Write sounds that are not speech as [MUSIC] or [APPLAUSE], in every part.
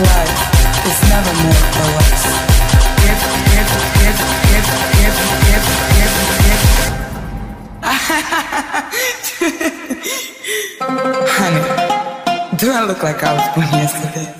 [LAUGHS] Honey, do I look like I was born yesterday?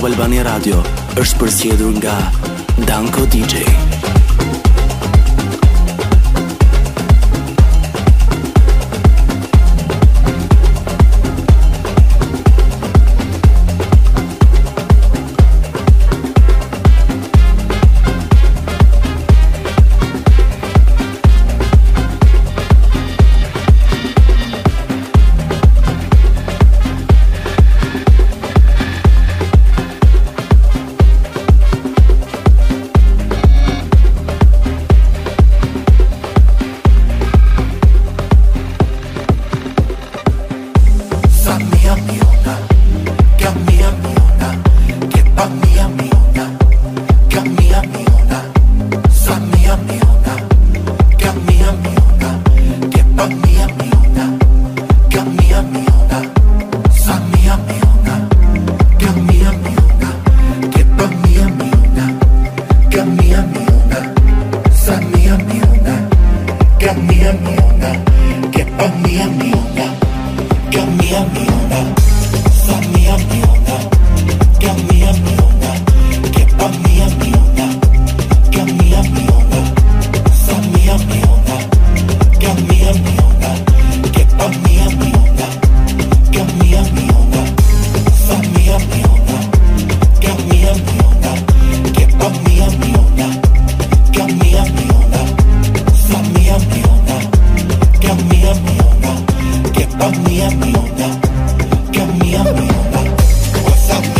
Top Albania Radio është përsjedur nga Danko DJ. mona, me a mona. What's up?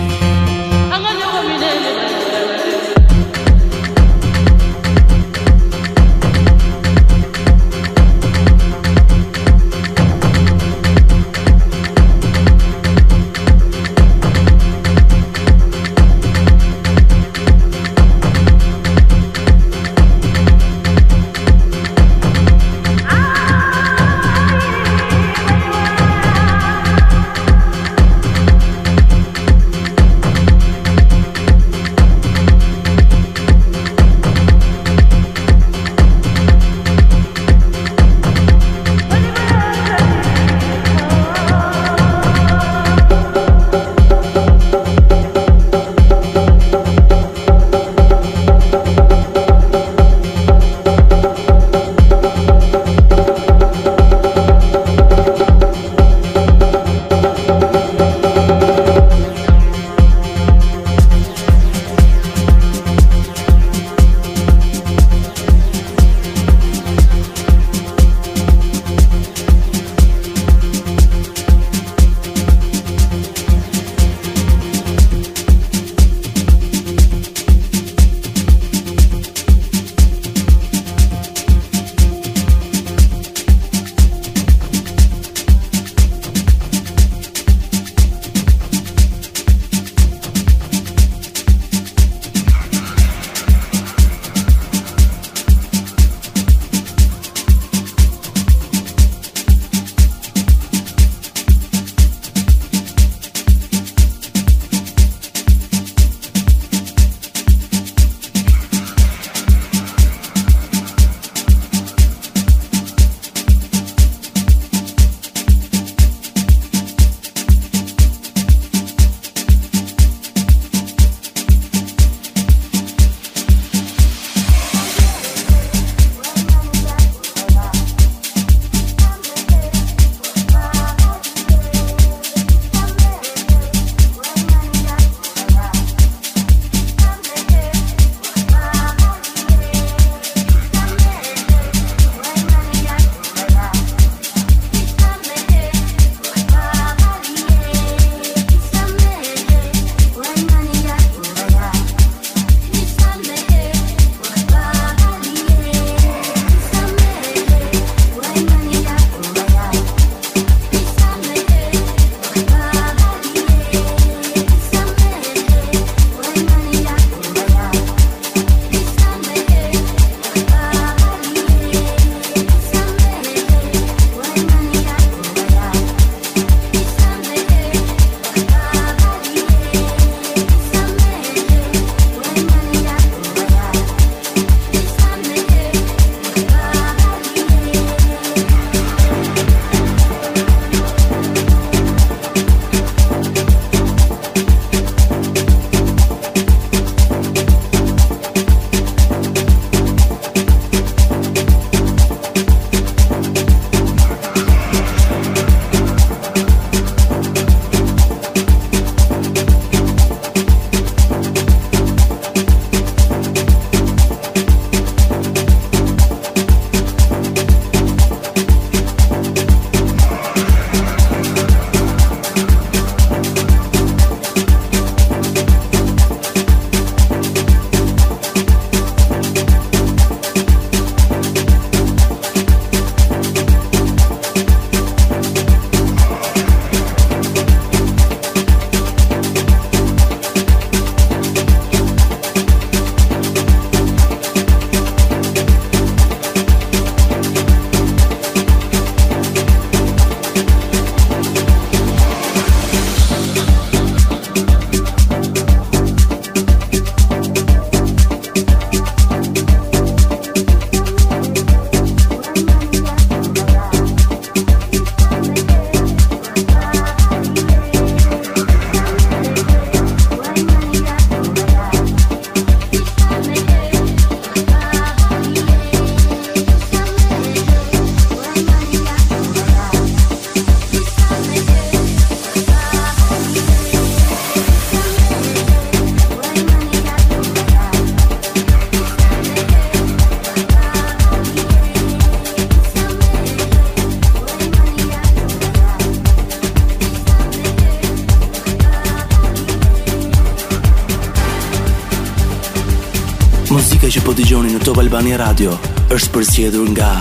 Radio është përgjithëruar nga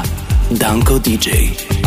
Danko DJ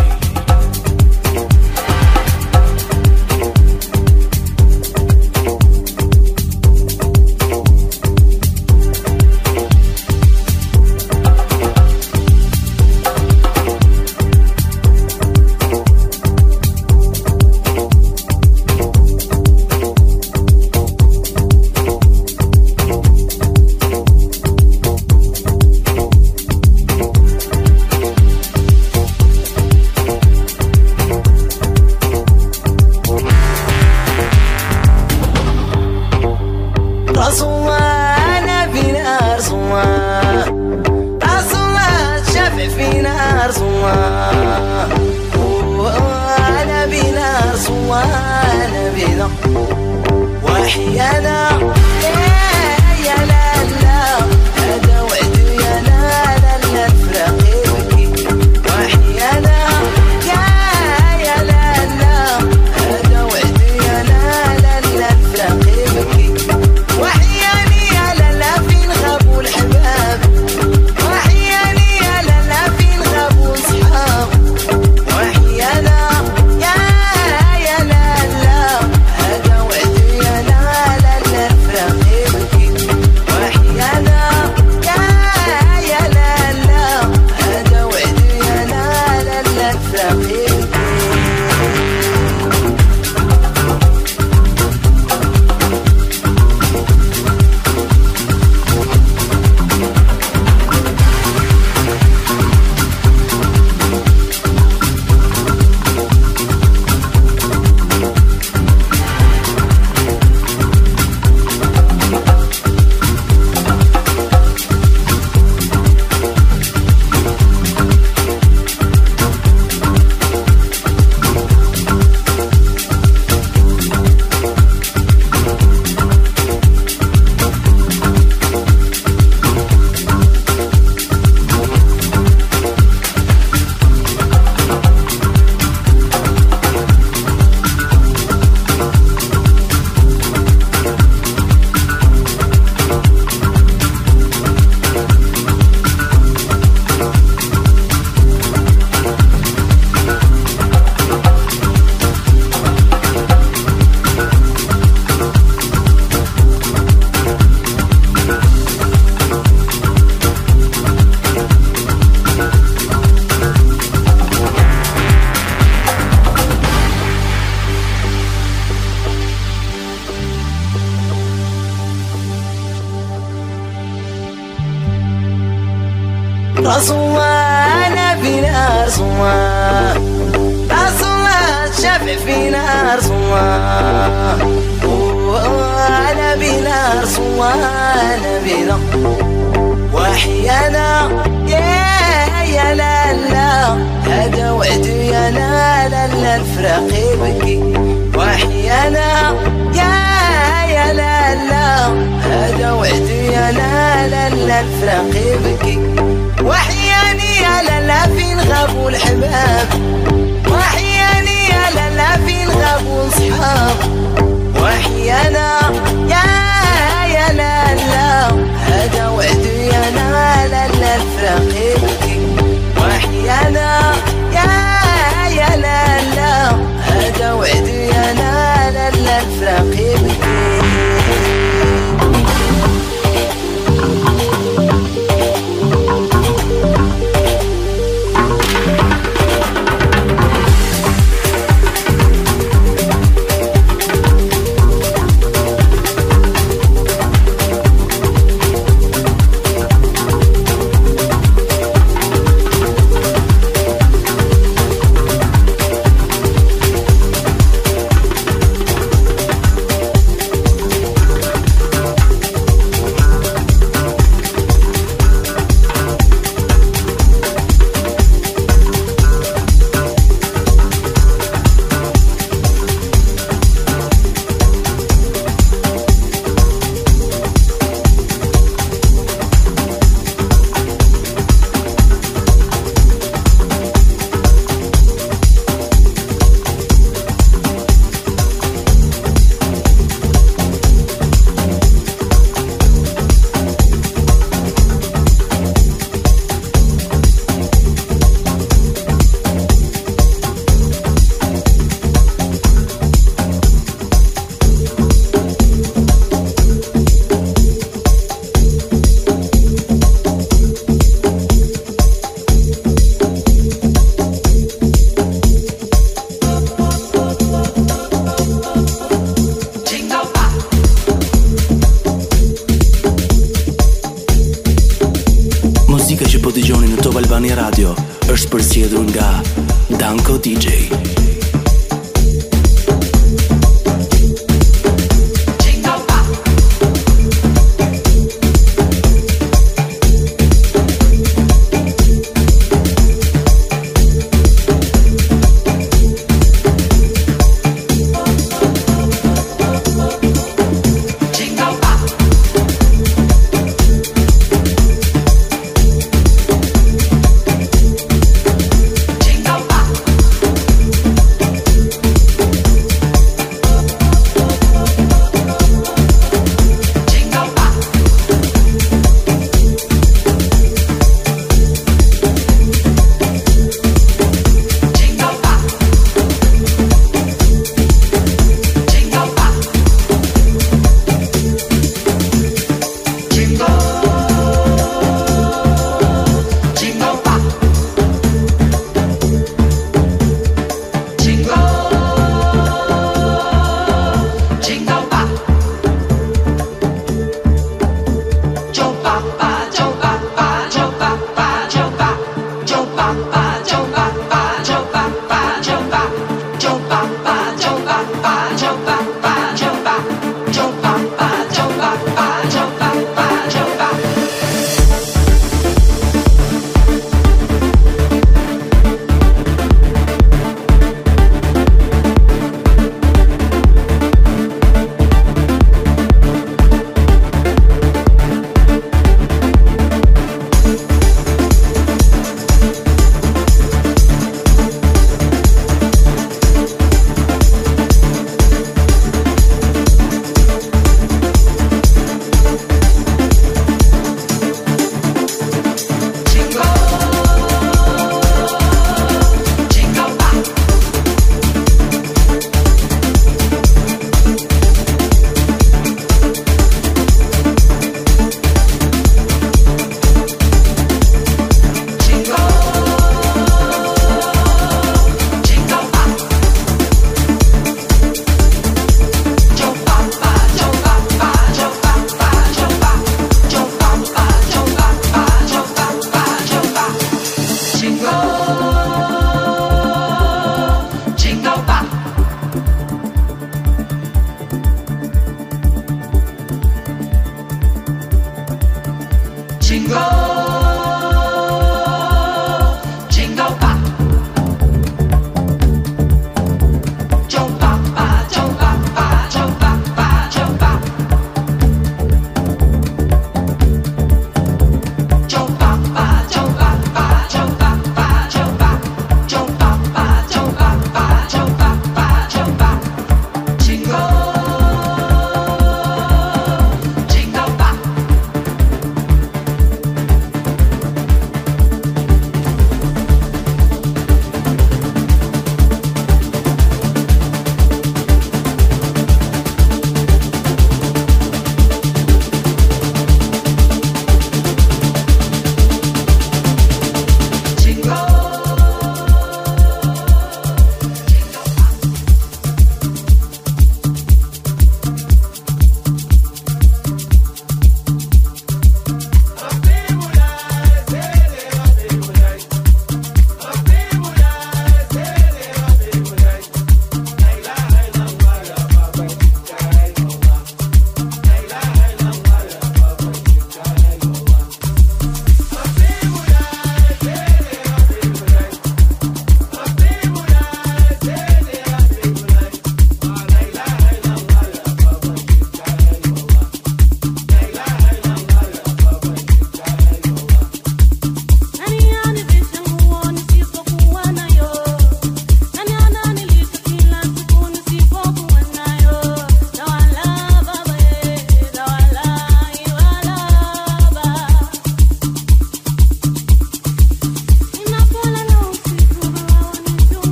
أصلا فينا أرصوا أصلا شفع فينا أرصوا أنا بنا أرصوا أنا بنا وأحيانا radio është përzgjedhur nga Danko DJ